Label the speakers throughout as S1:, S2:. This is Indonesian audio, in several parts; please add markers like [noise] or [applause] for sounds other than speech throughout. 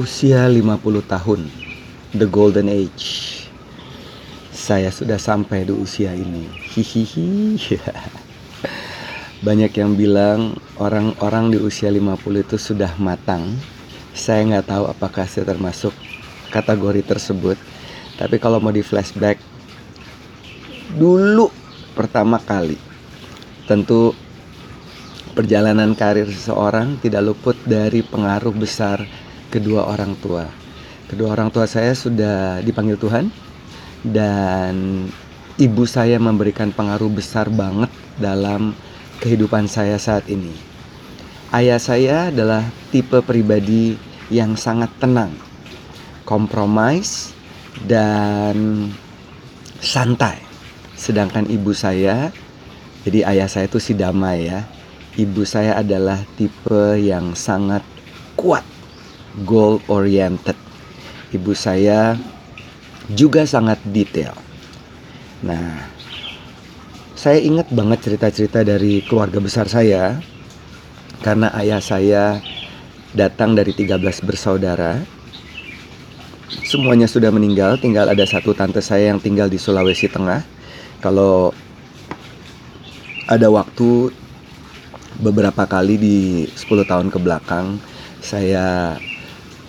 S1: Usia 50 tahun, the golden age. Saya sudah sampai di usia ini. Hihihi. [laughs] Banyak yang bilang orang-orang di usia 50 itu sudah matang. Saya nggak tahu apakah saya termasuk kategori tersebut. Tapi kalau mau di flashback, dulu pertama kali, tentu perjalanan karir seseorang tidak luput dari pengaruh besar kedua orang tua. Kedua orang tua saya sudah dipanggil Tuhan dan ibu saya memberikan pengaruh besar banget dalam kehidupan saya saat ini. Ayah saya adalah tipe pribadi yang sangat tenang, kompromis, dan santai. Sedangkan ibu saya, jadi ayah saya itu si damai ya. Ibu saya adalah tipe yang sangat kuat goal oriented. Ibu saya juga sangat detail. Nah, saya ingat banget cerita-cerita dari keluarga besar saya karena ayah saya datang dari 13 bersaudara. Semuanya sudah meninggal, tinggal ada satu tante saya yang tinggal di Sulawesi Tengah. Kalau ada waktu beberapa kali di 10 tahun ke belakang saya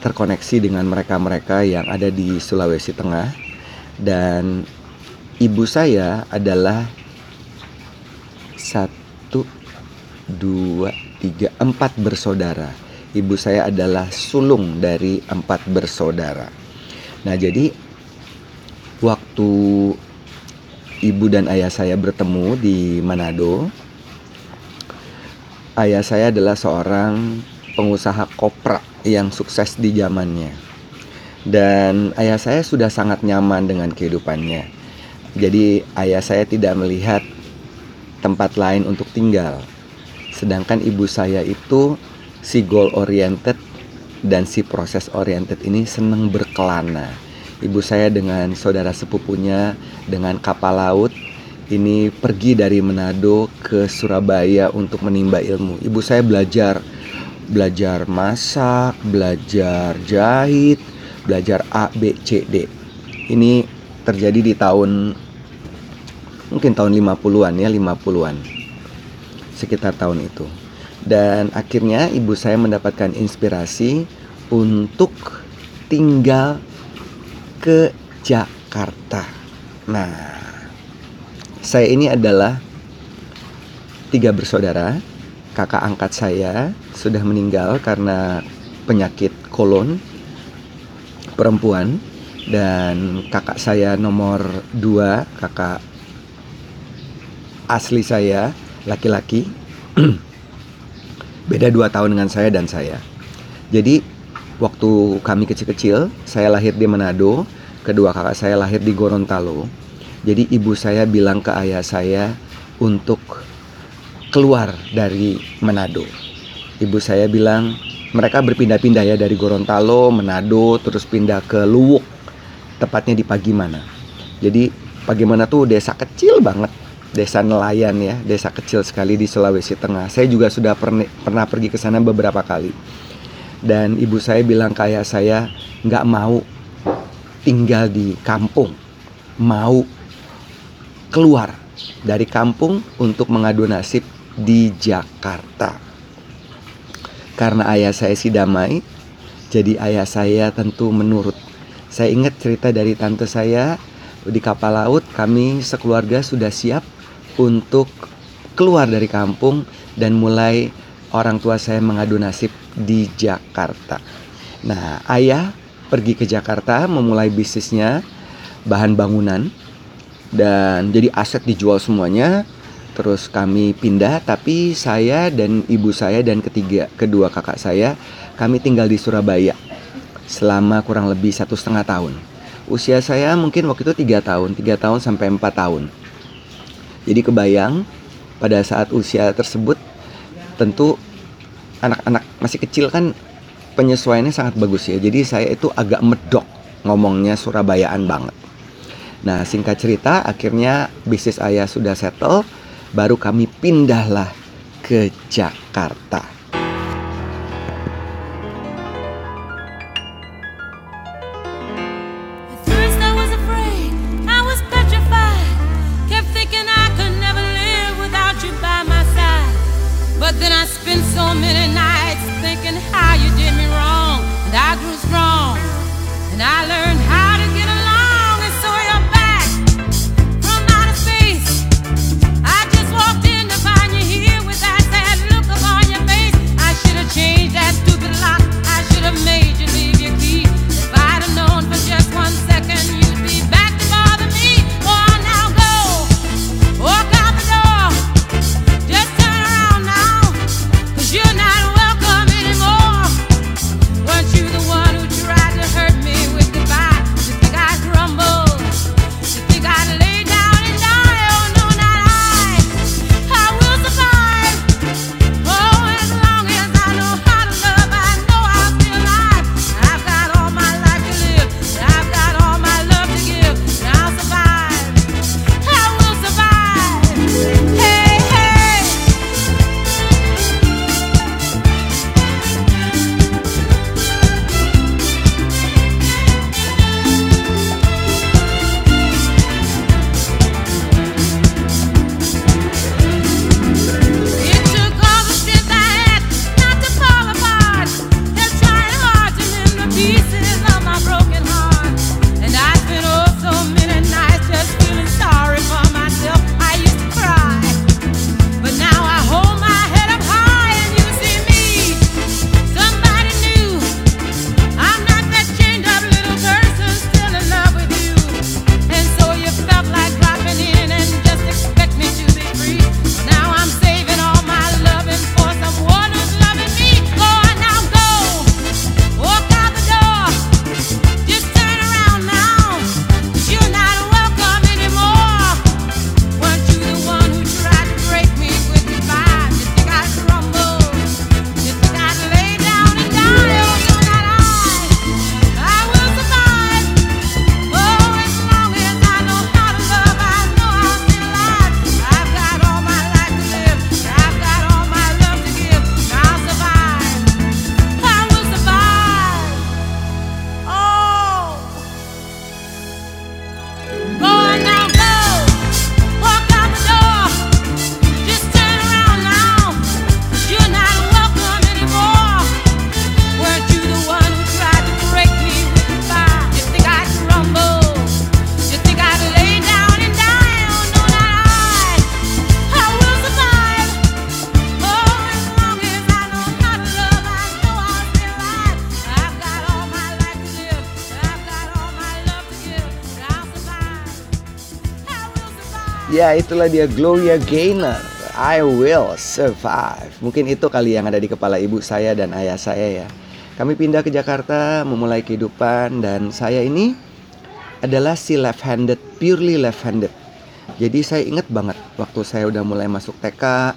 S1: terkoneksi dengan mereka-mereka yang ada di Sulawesi Tengah. Dan ibu saya adalah satu dua tiga empat bersaudara. Ibu saya adalah sulung dari empat bersaudara. Nah jadi waktu ibu dan ayah saya bertemu di Manado ayah saya adalah seorang pengusaha kopra yang sukses di zamannya. Dan ayah saya sudah sangat nyaman dengan kehidupannya. Jadi ayah saya tidak melihat tempat lain untuk tinggal. Sedangkan ibu saya itu si goal oriented dan si proses oriented ini senang berkelana. Ibu saya dengan saudara sepupunya dengan kapal laut ini pergi dari Manado ke Surabaya untuk menimba ilmu. Ibu saya belajar belajar masak, belajar jahit, belajar A, B, C, D. Ini terjadi di tahun mungkin tahun 50-an ya, 50-an. Sekitar tahun itu. Dan akhirnya ibu saya mendapatkan inspirasi untuk tinggal ke Jakarta. Nah, saya ini adalah tiga bersaudara kakak angkat saya sudah meninggal karena penyakit kolon perempuan. Dan kakak saya nomor dua kakak asli saya laki-laki [clears throat] beda dua tahun dengan saya dan saya. Jadi waktu kami kecil-kecil saya lahir di Manado kedua kakak saya lahir di Gorontalo. Jadi ibu saya bilang ke ayah saya untuk keluar dari Manado. Ibu saya bilang mereka berpindah-pindah ya dari Gorontalo, Manado, terus pindah ke Luwuk, tepatnya di Pagimana. Jadi Pagimana tuh desa kecil banget, desa nelayan ya, desa kecil sekali di Sulawesi Tengah. Saya juga sudah pernah pernah pergi ke sana beberapa kali. Dan ibu saya bilang kayak saya nggak mau tinggal di kampung, mau keluar dari kampung untuk mengadu nasib di Jakarta. Karena ayah saya si damai, jadi ayah saya tentu menurut. Saya ingat cerita dari tante saya di kapal laut, kami sekeluarga sudah siap untuk keluar dari kampung dan mulai orang tua saya mengadu nasib di Jakarta. Nah, ayah pergi ke Jakarta memulai bisnisnya bahan bangunan dan jadi aset dijual semuanya terus kami pindah tapi saya dan ibu saya dan ketiga kedua kakak saya kami tinggal di Surabaya selama kurang lebih satu setengah tahun. Usia saya mungkin waktu itu tiga tahun tiga tahun sampai empat tahun. Jadi kebayang pada saat usia tersebut tentu anak-anak masih kecil kan penyesuaiannya sangat bagus ya. Jadi saya itu agak medok ngomongnya Surabayaan banget. Nah singkat cerita akhirnya bisnis ayah sudah settle baru kami pindahlah ke Jakarta. Ya itulah dia Gloria Gaynor. I will survive. Mungkin itu kali yang ada di kepala ibu saya dan ayah saya ya. Kami pindah ke Jakarta memulai kehidupan Dan saya ini adalah si left-handed, purely left-handed. Jadi saya ingat banget waktu saya udah mulai masuk TK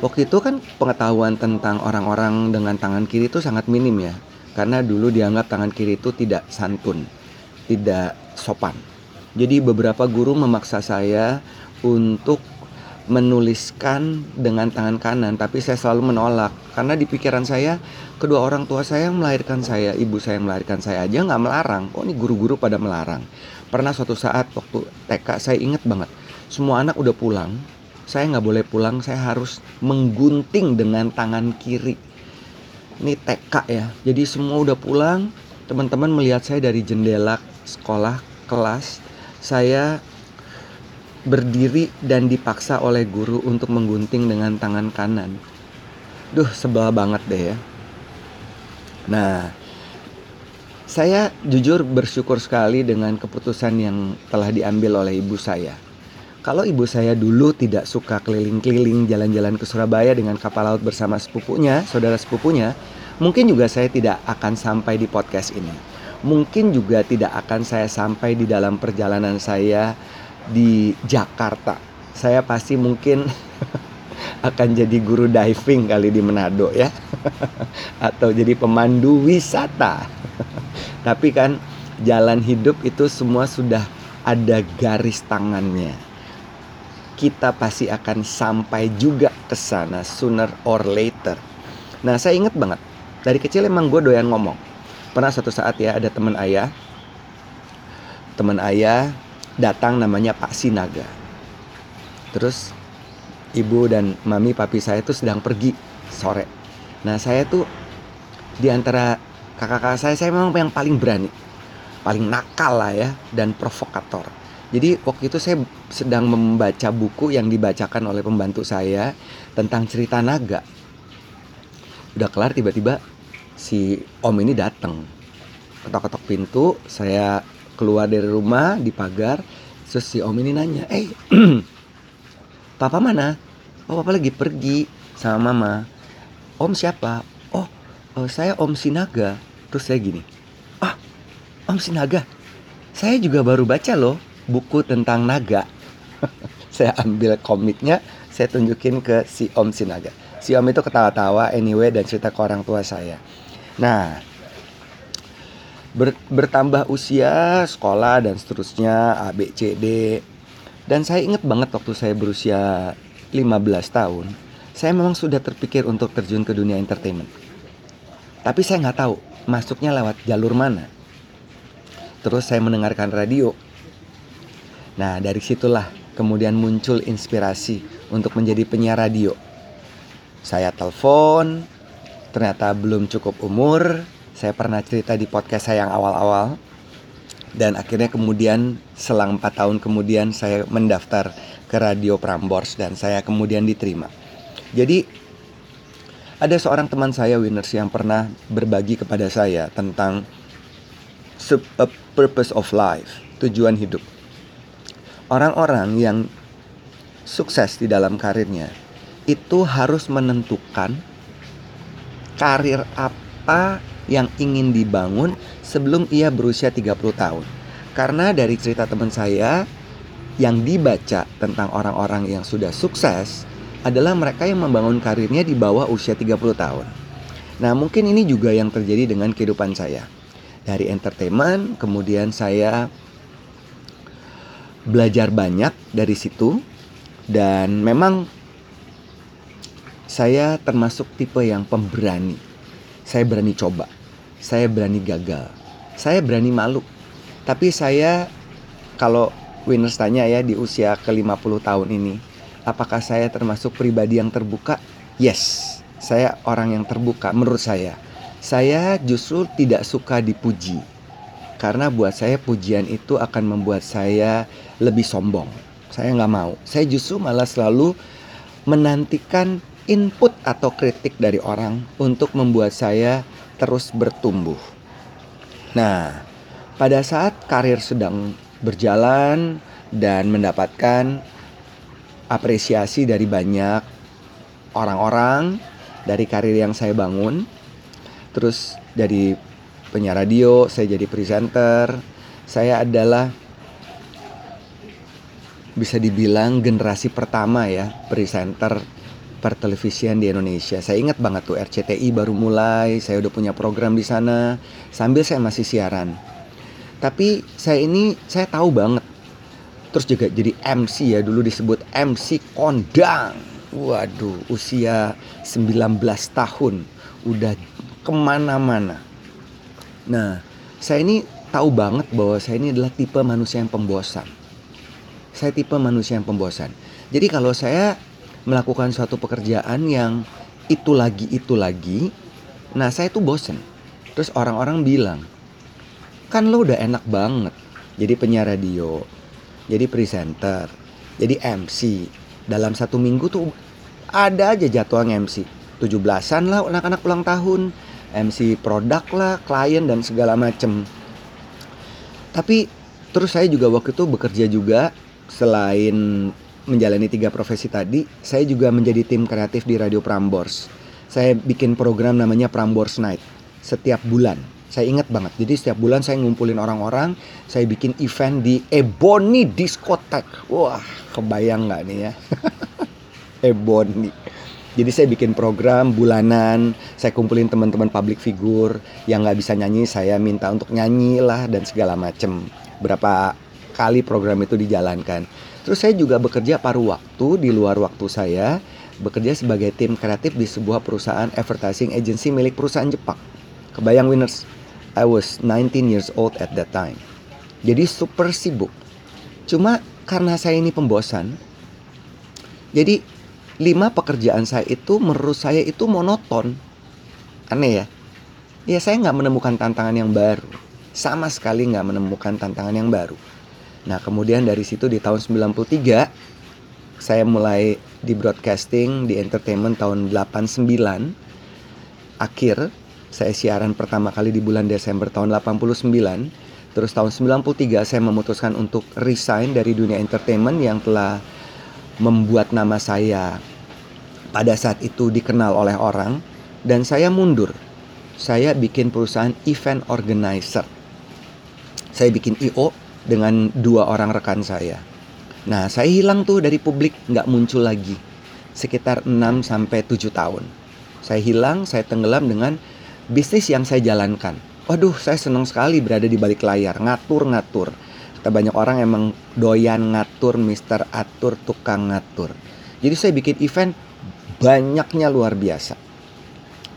S1: Waktu itu kan pengetahuan tentang orang-orang dengan tangan kiri itu sangat minim ya. Karena dulu dianggap tangan kiri itu tidak santun Tidak sopan jadi beberapa guru memaksa saya untuk menuliskan dengan tangan kanan, tapi saya selalu menolak karena di pikiran saya kedua orang tua saya yang melahirkan saya, ibu saya yang melahirkan saya aja nggak melarang. Kok ini guru-guru pada melarang? Pernah suatu saat waktu TK saya ingat banget, semua anak udah pulang, saya nggak boleh pulang, saya harus menggunting dengan tangan kiri. Ini TK ya, jadi semua udah pulang, teman-teman melihat saya dari jendela sekolah kelas saya berdiri dan dipaksa oleh guru untuk menggunting dengan tangan kanan. Duh, sebel banget deh ya. Nah, saya jujur bersyukur sekali dengan keputusan yang telah diambil oleh ibu saya. Kalau ibu saya dulu tidak suka keliling-keliling jalan-jalan ke Surabaya dengan kapal laut bersama sepupunya, saudara sepupunya, mungkin juga saya tidak akan sampai di podcast ini mungkin juga tidak akan saya sampai di dalam perjalanan saya di Jakarta. Saya pasti mungkin [laughs] akan jadi guru diving kali di Manado ya. [laughs] Atau jadi pemandu wisata. [laughs] Tapi kan jalan hidup itu semua sudah ada garis tangannya. Kita pasti akan sampai juga ke sana sooner or later. Nah, saya ingat banget. Dari kecil emang gue doyan ngomong pernah suatu saat ya ada teman ayah teman ayah datang namanya Pak Sinaga terus ibu dan mami papi saya tuh sedang pergi sore. Nah saya tuh di antara kakak-kakak saya saya memang yang paling berani, paling nakal lah ya dan provokator. Jadi waktu itu saya sedang membaca buku yang dibacakan oleh pembantu saya tentang cerita naga. Udah kelar tiba-tiba si om ini datang. Ketok-ketok pintu, saya keluar dari rumah di pagar, terus si om ini nanya, "Eh, [clears throat] papa mana?" "Oh, papa lagi pergi sama mama." "Om siapa?" "Oh, eh, saya Om Sinaga." Terus saya gini, "Ah, Om Sinaga? Saya juga baru baca loh buku tentang naga." [laughs] saya ambil komiknya, saya tunjukin ke si Om Sinaga. Si Om itu ketawa-tawa anyway dan cerita ke orang tua saya. Nah, ber- bertambah usia, sekolah dan seterusnya A B C D. Dan saya ingat banget waktu saya berusia 15 tahun, saya memang sudah terpikir untuk terjun ke dunia entertainment. Tapi saya nggak tahu masuknya lewat jalur mana. Terus saya mendengarkan radio. Nah dari situlah kemudian muncul inspirasi untuk menjadi penyiar radio. Saya telepon, ternyata belum cukup umur. Saya pernah cerita di podcast saya yang awal-awal. Dan akhirnya kemudian selang 4 tahun kemudian saya mendaftar ke Radio Prambors dan saya kemudian diterima. Jadi ada seorang teman saya Winners yang pernah berbagi kepada saya tentang purpose of life, tujuan hidup. Orang-orang yang sukses di dalam karirnya itu harus menentukan karir apa yang ingin dibangun sebelum ia berusia 30 tahun. Karena dari cerita teman saya yang dibaca tentang orang-orang yang sudah sukses adalah mereka yang membangun karirnya di bawah usia 30 tahun. Nah, mungkin ini juga yang terjadi dengan kehidupan saya. Dari entertainment, kemudian saya belajar banyak dari situ dan memang saya termasuk tipe yang pemberani. Saya berani coba. Saya berani gagal. Saya berani malu. Tapi saya kalau winners tanya ya di usia ke-50 tahun ini, apakah saya termasuk pribadi yang terbuka? Yes, saya orang yang terbuka menurut saya. Saya justru tidak suka dipuji. Karena buat saya pujian itu akan membuat saya lebih sombong. Saya nggak mau. Saya justru malah selalu menantikan input atau kritik dari orang untuk membuat saya terus bertumbuh. Nah, pada saat karir sedang berjalan dan mendapatkan apresiasi dari banyak orang-orang dari karir yang saya bangun, terus dari penyiar radio, saya jadi presenter, saya adalah bisa dibilang generasi pertama ya presenter pertelevisian di Indonesia. Saya ingat banget tuh RCTI baru mulai, saya udah punya program di sana sambil saya masih siaran. Tapi saya ini saya tahu banget. Terus juga jadi MC ya dulu disebut MC kondang. Waduh, usia 19 tahun udah ke mana-mana. Nah, saya ini tahu banget bahwa saya ini adalah tipe manusia yang pembosan. Saya tipe manusia yang pembosan. Jadi kalau saya melakukan suatu pekerjaan yang itu lagi itu lagi, nah saya tuh bosen. Terus orang-orang bilang, kan lo udah enak banget jadi penyiar radio, jadi presenter, jadi MC. Dalam satu minggu tuh ada aja jadwal MC. 17-an lah anak-anak ulang tahun, MC produk lah, klien dan segala macem. Tapi terus saya juga waktu itu bekerja juga selain menjalani tiga profesi tadi, saya juga menjadi tim kreatif di Radio Prambors. Saya bikin program namanya Prambors Night setiap bulan. Saya ingat banget. Jadi setiap bulan saya ngumpulin orang-orang, saya bikin event di Ebony Discotheque. Wah, kebayang nggak nih ya? [laughs] Ebony. Jadi saya bikin program bulanan, saya kumpulin teman-teman public figure yang nggak bisa nyanyi, saya minta untuk nyanyi lah dan segala macem. Berapa kali program itu dijalankan. Terus saya juga bekerja paruh waktu di luar waktu saya, bekerja sebagai tim kreatif di sebuah perusahaan advertising agency milik perusahaan Jepang. Kebayang winners, I was 19 years old at that time. Jadi super sibuk. Cuma karena saya ini pembosan, jadi lima pekerjaan saya itu menurut saya itu monoton. Aneh ya? Ya saya nggak menemukan tantangan yang baru. Sama sekali nggak menemukan tantangan yang baru. Nah kemudian dari situ di tahun 93 saya mulai di broadcasting di entertainment tahun 89 akhir saya siaran pertama kali di bulan Desember tahun 89 terus tahun 93 saya memutuskan untuk resign dari dunia entertainment yang telah membuat nama saya pada saat itu dikenal oleh orang. Dan saya mundur. Saya bikin perusahaan event organizer. Saya bikin IO dengan dua orang rekan saya nah saya hilang tuh dari publik nggak muncul lagi sekitar 6 sampai 7 tahun saya hilang saya tenggelam dengan bisnis yang saya jalankan. Waduh, saya senang sekali berada di balik layar, ngatur-ngatur. Kata banyak orang emang doyan ngatur, Mister Atur, tukang ngatur. Jadi saya bikin event banyaknya luar biasa.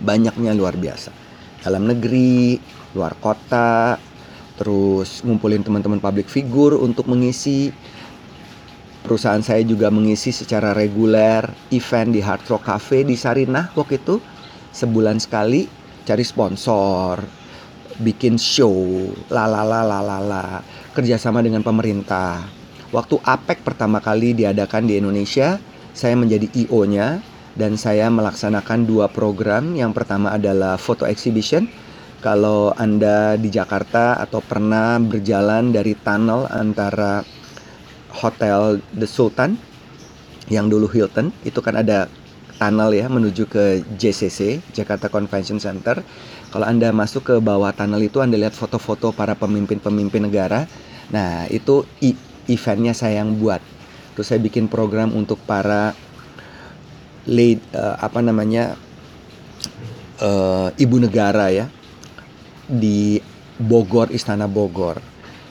S1: Banyaknya luar biasa. Dalam negeri, luar kota, terus ngumpulin teman-teman public figure untuk mengisi. Perusahaan saya juga mengisi secara reguler event di Hard Rock Cafe di Sarinah waktu itu. Sebulan sekali cari sponsor bikin show lalala lalala kerjasama dengan pemerintah. Waktu APEC pertama kali diadakan di Indonesia saya menjadi IO-nya dan saya melaksanakan dua program. Yang pertama adalah photo exhibition kalau Anda di Jakarta atau pernah berjalan dari tunnel antara Hotel The Sultan yang dulu Hilton itu kan ada tunnel ya menuju ke JCC Jakarta Convention Center. Kalau Anda masuk ke bawah tunnel itu Anda lihat foto-foto para pemimpin-pemimpin negara. Nah, itu eventnya saya yang buat. Terus saya bikin program untuk para lead uh, apa namanya uh, ibu negara ya di Bogor Istana Bogor.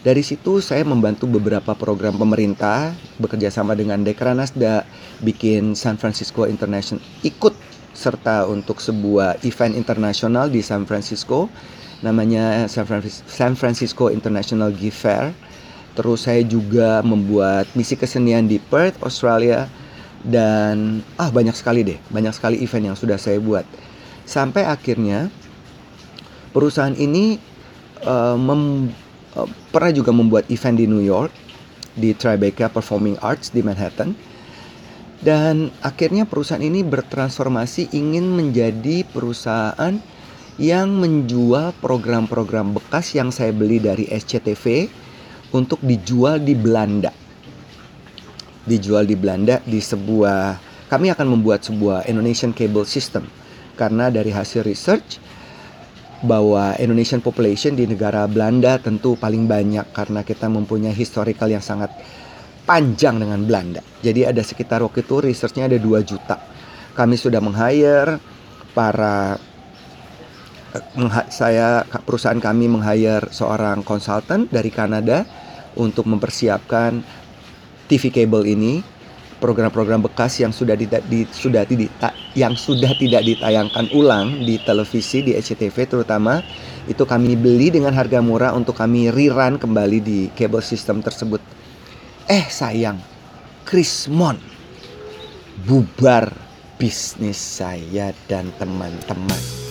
S1: Dari situ saya membantu beberapa program pemerintah bekerja sama dengan Dekranasda bikin San Francisco International ikut serta untuk sebuah event internasional di San Francisco namanya San Francisco, International Gift Fair. Terus saya juga membuat misi kesenian di Perth, Australia dan ah banyak sekali deh, banyak sekali event yang sudah saya buat. Sampai akhirnya perusahaan ini uh, mem Uh, pernah juga membuat event di New York di Tribeca Performing Arts di Manhattan dan akhirnya perusahaan ini bertransformasi ingin menjadi perusahaan yang menjual program-program bekas yang saya beli dari SCTV untuk dijual di Belanda. Dijual di Belanda di sebuah kami akan membuat sebuah Indonesian Cable System karena dari hasil research bahwa Indonesian population di negara Belanda tentu paling banyak karena kita mempunyai historical yang sangat panjang dengan Belanda. Jadi ada sekitar waktu itu researchnya ada 2 juta. Kami sudah meng-hire para saya perusahaan kami meng-hire seorang konsultan dari Kanada untuk mempersiapkan TV cable ini program-program bekas yang sudah tidak di, sudah tidak yang sudah tidak ditayangkan ulang di televisi di SCTV terutama itu kami beli dengan harga murah untuk kami rerun kembali di cable system tersebut. Eh sayang, Krismon bubar bisnis saya dan teman-teman.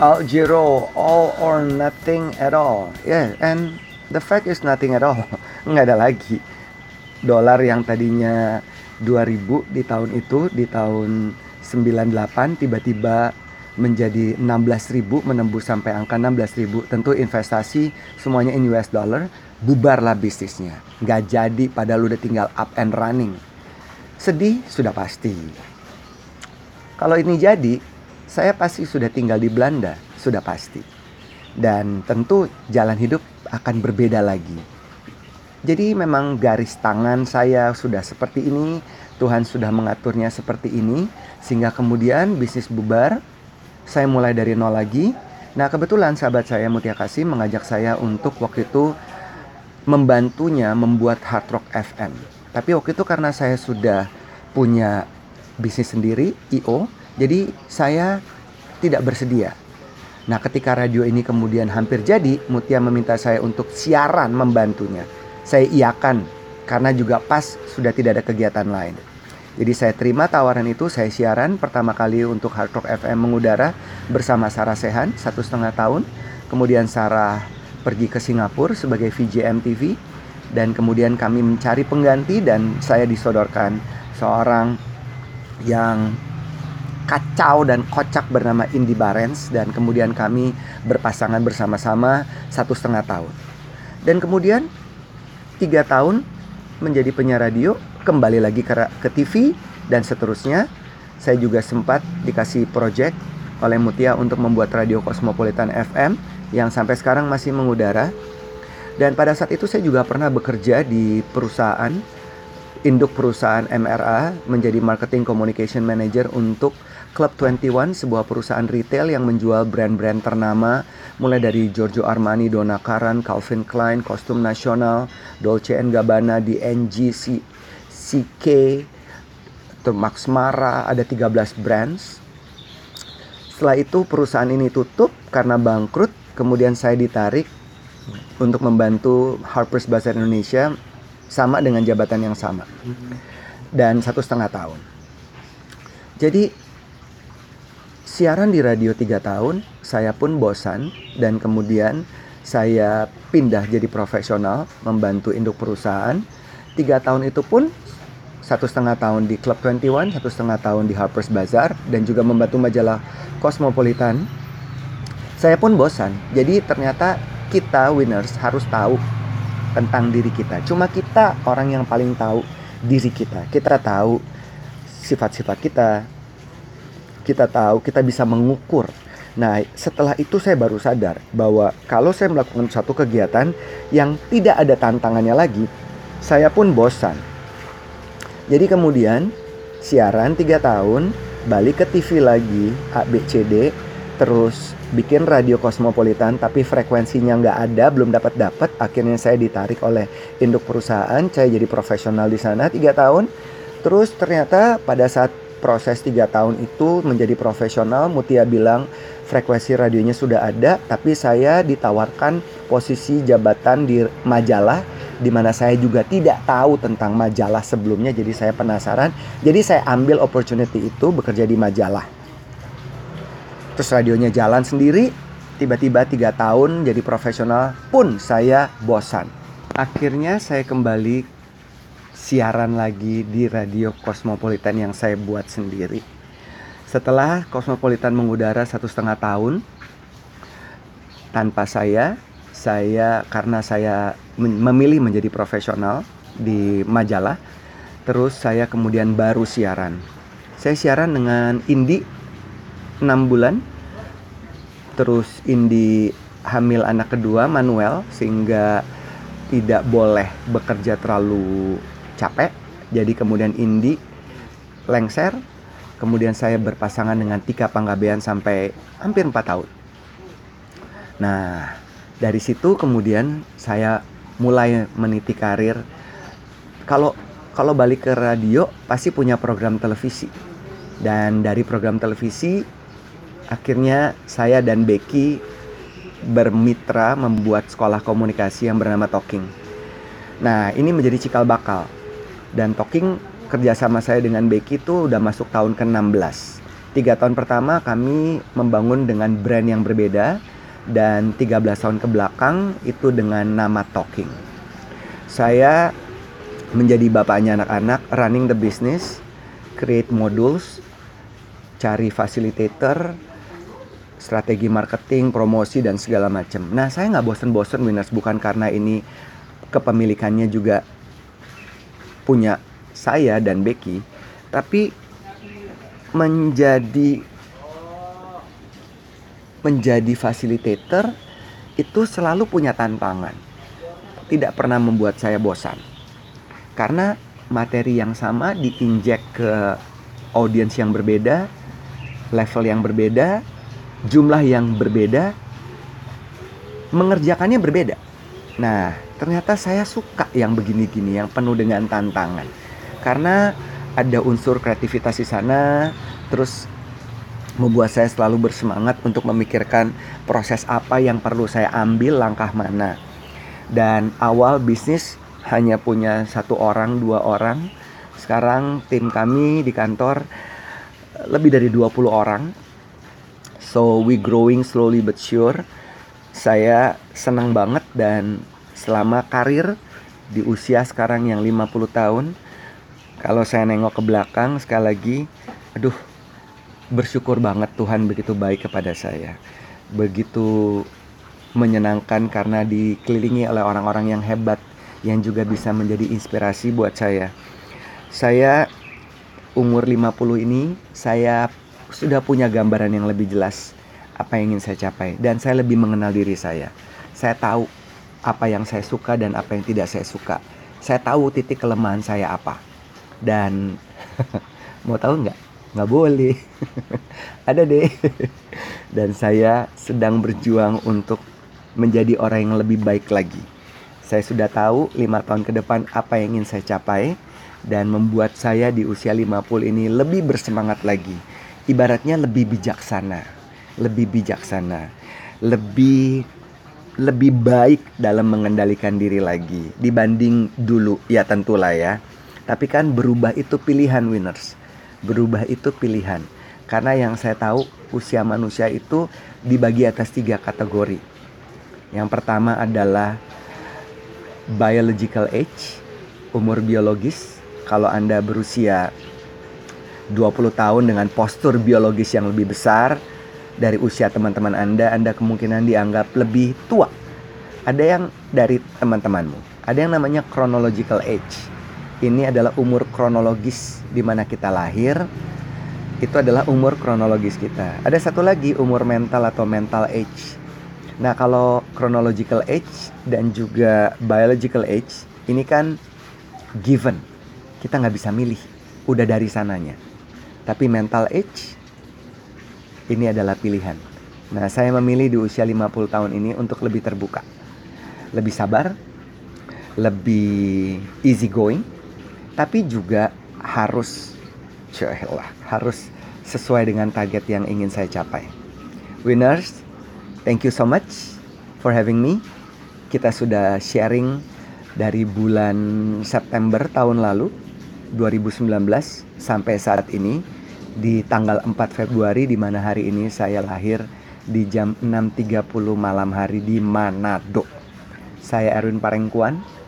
S1: All zero, all or nothing at all. Yeah, and the fact is nothing at all. [laughs] Nggak ada lagi. Dolar yang tadinya 2000 di tahun itu, di tahun 98 tiba-tiba menjadi 16.000 menembus sampai angka 16.000 tentu investasi semuanya in US dollar bubarlah bisnisnya nggak jadi padahal udah tinggal up and running sedih sudah pasti kalau ini jadi saya pasti sudah tinggal di Belanda sudah pasti dan tentu jalan hidup akan berbeda lagi jadi memang garis tangan saya sudah seperti ini Tuhan sudah mengaturnya seperti ini sehingga kemudian bisnis bubar saya mulai dari nol lagi. Nah kebetulan sahabat saya Mutia Kasih mengajak saya untuk waktu itu membantunya membuat Hard Rock FM. Tapi waktu itu karena saya sudah punya bisnis sendiri, IO, jadi saya tidak bersedia. Nah ketika radio ini kemudian hampir jadi, Mutia meminta saya untuk siaran membantunya. Saya iakan karena juga pas sudah tidak ada kegiatan lain. Jadi saya terima tawaran itu, saya siaran pertama kali untuk Hard Rock FM mengudara bersama Sarah Sehan satu setengah tahun. Kemudian Sarah pergi ke Singapura sebagai VJ MTV dan kemudian kami mencari pengganti dan saya disodorkan seorang yang kacau dan kocak bernama Indi Barens dan kemudian kami berpasangan bersama-sama satu setengah tahun. Dan kemudian tiga tahun menjadi penyiar radio kembali lagi ke, ke TV dan seterusnya. Saya juga sempat dikasih project oleh Mutia untuk membuat radio Cosmopolitan FM yang sampai sekarang masih mengudara. Dan pada saat itu saya juga pernah bekerja di perusahaan induk perusahaan MRA menjadi marketing communication manager untuk Club 21 sebuah perusahaan retail yang menjual brand-brand ternama mulai dari Giorgio Armani, Donna Karan, Calvin Klein, kostum nasional, Dolce Gabbana, DNG, CK, Max Mara, ada 13 brands. Setelah itu perusahaan ini tutup karena bangkrut, kemudian saya ditarik untuk membantu Harper's Bazaar Indonesia sama dengan jabatan yang sama dan satu setengah tahun. Jadi siaran di radio tiga tahun, saya pun bosan dan kemudian saya pindah jadi profesional membantu induk perusahaan. Tiga tahun itu pun satu setengah tahun di Club 21, satu setengah tahun di Harper's Bazaar, dan juga membantu majalah Cosmopolitan. Saya pun bosan. Jadi ternyata kita winners harus tahu tentang diri kita. Cuma kita orang yang paling tahu diri kita. Kita tahu sifat-sifat kita. Kita tahu kita bisa mengukur. Nah, setelah itu saya baru sadar bahwa kalau saya melakukan satu kegiatan yang tidak ada tantangannya lagi, saya pun bosan jadi kemudian siaran 3 tahun, balik ke TV lagi, ABCD, terus bikin radio kosmopolitan tapi frekuensinya nggak ada, belum dapat dapat. Akhirnya saya ditarik oleh induk perusahaan, saya jadi profesional di sana 3 tahun. Terus ternyata pada saat proses 3 tahun itu menjadi profesional, Mutia bilang frekuensi radionya sudah ada, tapi saya ditawarkan posisi jabatan di majalah di mana saya juga tidak tahu tentang majalah sebelumnya jadi saya penasaran. Jadi saya ambil opportunity itu bekerja di majalah. Terus radionya jalan sendiri tiba-tiba tiga tahun jadi profesional pun saya bosan. Akhirnya saya kembali siaran lagi di radio Cosmopolitan yang saya buat sendiri. Setelah Cosmopolitan mengudara satu setengah tahun tanpa saya saya karena saya memilih menjadi profesional di majalah terus saya kemudian baru siaran. Saya siaran dengan Indi 6 bulan terus Indi hamil anak kedua Manuel sehingga tidak boleh bekerja terlalu capek jadi kemudian Indi lengser kemudian saya berpasangan dengan Tika Panggabean sampai hampir 4 tahun. Nah dari situ kemudian saya mulai meniti karir. Kalau kalau balik ke radio pasti punya program televisi. Dan dari program televisi akhirnya saya dan Becky bermitra membuat sekolah komunikasi yang bernama Talking. Nah ini menjadi cikal bakal dan Talking kerjasama saya dengan Becky itu udah masuk tahun ke-16 Tiga tahun pertama kami membangun dengan brand yang berbeda dan 13 tahun ke belakang itu dengan nama Talking. Saya menjadi bapaknya anak-anak, running the business, create modules, cari facilitator, strategi marketing, promosi dan segala macam. Nah, saya nggak bosen-bosen winners bukan karena ini kepemilikannya juga punya saya dan Becky, tapi menjadi menjadi facilitator itu selalu punya tantangan. Tidak pernah membuat saya bosan. Karena materi yang sama diinjek ke audiens yang berbeda, level yang berbeda, jumlah yang berbeda, mengerjakannya berbeda. Nah, ternyata saya suka yang begini-gini, yang penuh dengan tantangan. Karena ada unsur kreativitas di sana, terus membuat saya selalu bersemangat untuk memikirkan proses apa yang perlu saya ambil, langkah mana. Dan awal bisnis hanya punya satu orang, dua orang. Sekarang tim kami di kantor lebih dari 20 orang. So we growing slowly but sure. Saya senang banget dan selama karir di usia sekarang yang 50 tahun. Kalau saya nengok ke belakang sekali lagi aduh bersyukur banget Tuhan begitu baik kepada saya. Begitu menyenangkan karena dikelilingi oleh orang-orang yang hebat yang juga bisa menjadi inspirasi buat saya. Saya umur 50 ini saya sudah punya gambaran yang lebih jelas apa yang ingin saya capai. Dan saya lebih mengenal diri saya. Saya tahu apa yang saya suka dan apa yang tidak saya suka. Saya tahu titik kelemahan saya apa. Dan [laughs] mau tahu nggak? Nggak boleh. [laughs] Ada deh. [laughs] Dan saya sedang berjuang untuk menjadi orang yang lebih baik lagi. Saya sudah tahu lima tahun ke depan apa yang ingin saya capai dan membuat saya di usia 50 ini lebih bersemangat lagi. Ibaratnya lebih bijaksana. Lebih bijaksana. Lebih lebih baik dalam mengendalikan diri lagi dibanding dulu ya tentulah ya tapi kan berubah itu pilihan winners. Berubah itu pilihan. Karena yang saya tahu usia manusia itu dibagi atas tiga kategori. Yang pertama adalah biological age, umur biologis. Kalau Anda berusia 20 tahun dengan postur biologis yang lebih besar dari usia teman-teman Anda, Anda kemungkinan dianggap lebih tua. Ada yang dari teman-temanmu, ada yang namanya chronological age ini adalah umur kronologis di mana kita lahir. Itu adalah umur kronologis kita. Ada satu lagi umur mental atau mental age. Nah, kalau chronological age dan juga biological age ini kan given. Kita nggak bisa milih, udah dari sananya. Tapi mental age ini adalah pilihan. Nah, saya memilih di usia 50 tahun ini untuk lebih terbuka. Lebih sabar, lebih easy going, tapi juga harus lah harus sesuai dengan target yang ingin saya capai. Winners, thank you so much for having me. Kita sudah sharing dari bulan September tahun lalu 2019 sampai saat ini di tanggal 4 Februari di mana hari ini saya lahir di jam 6.30 malam hari di Manado. Saya Erwin Parengkuan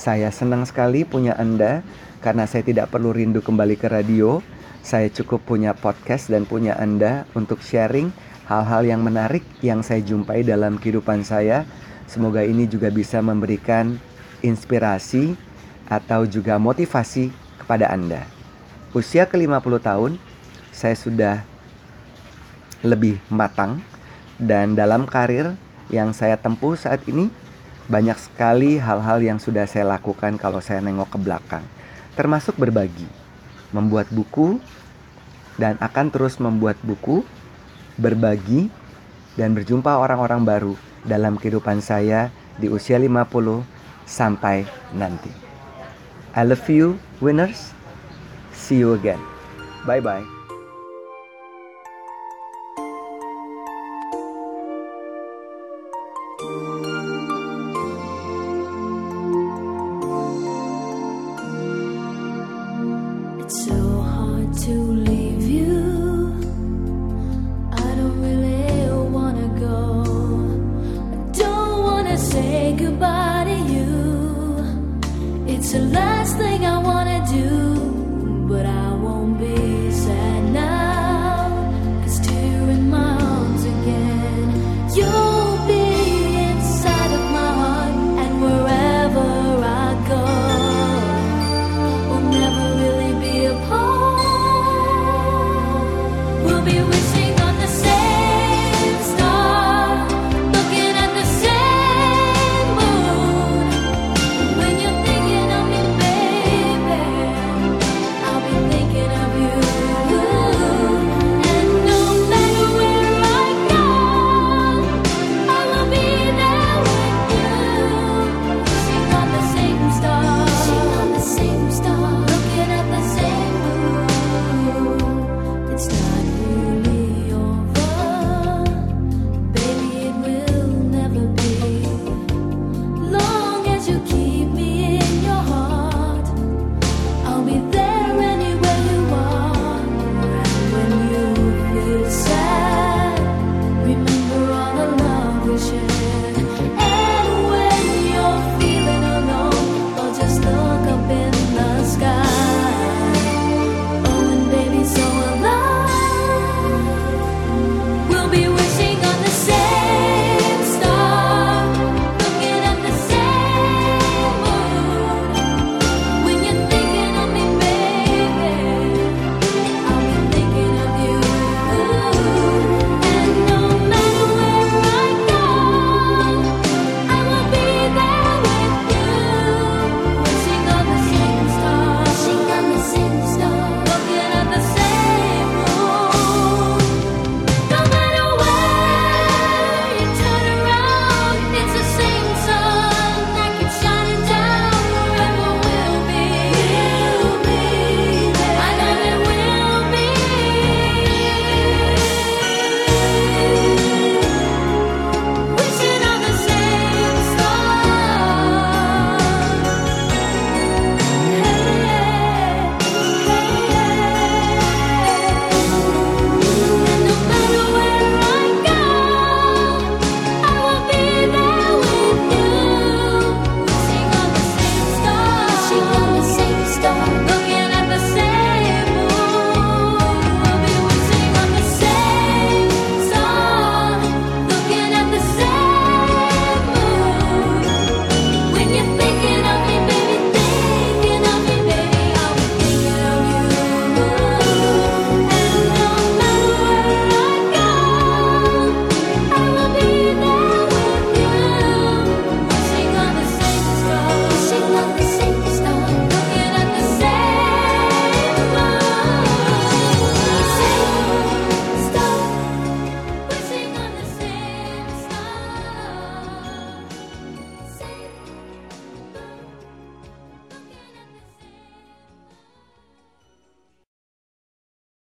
S1: saya senang sekali punya Anda karena saya tidak perlu rindu kembali ke radio. Saya cukup punya podcast dan punya Anda untuk sharing hal-hal yang menarik yang saya jumpai dalam kehidupan saya. Semoga ini juga bisa memberikan inspirasi atau juga motivasi kepada Anda. Usia ke-50 tahun, saya sudah lebih matang dan dalam karir yang saya tempuh saat ini banyak sekali hal-hal yang sudah saya lakukan kalau saya nengok ke belakang, termasuk berbagi, membuat buku, dan akan terus membuat buku, berbagi, dan berjumpa orang-orang baru dalam kehidupan saya di usia 50 sampai nanti. I love you, winners. See you again. Bye-bye.
S2: It's say goodbye to you. It's the last thing I wanna do.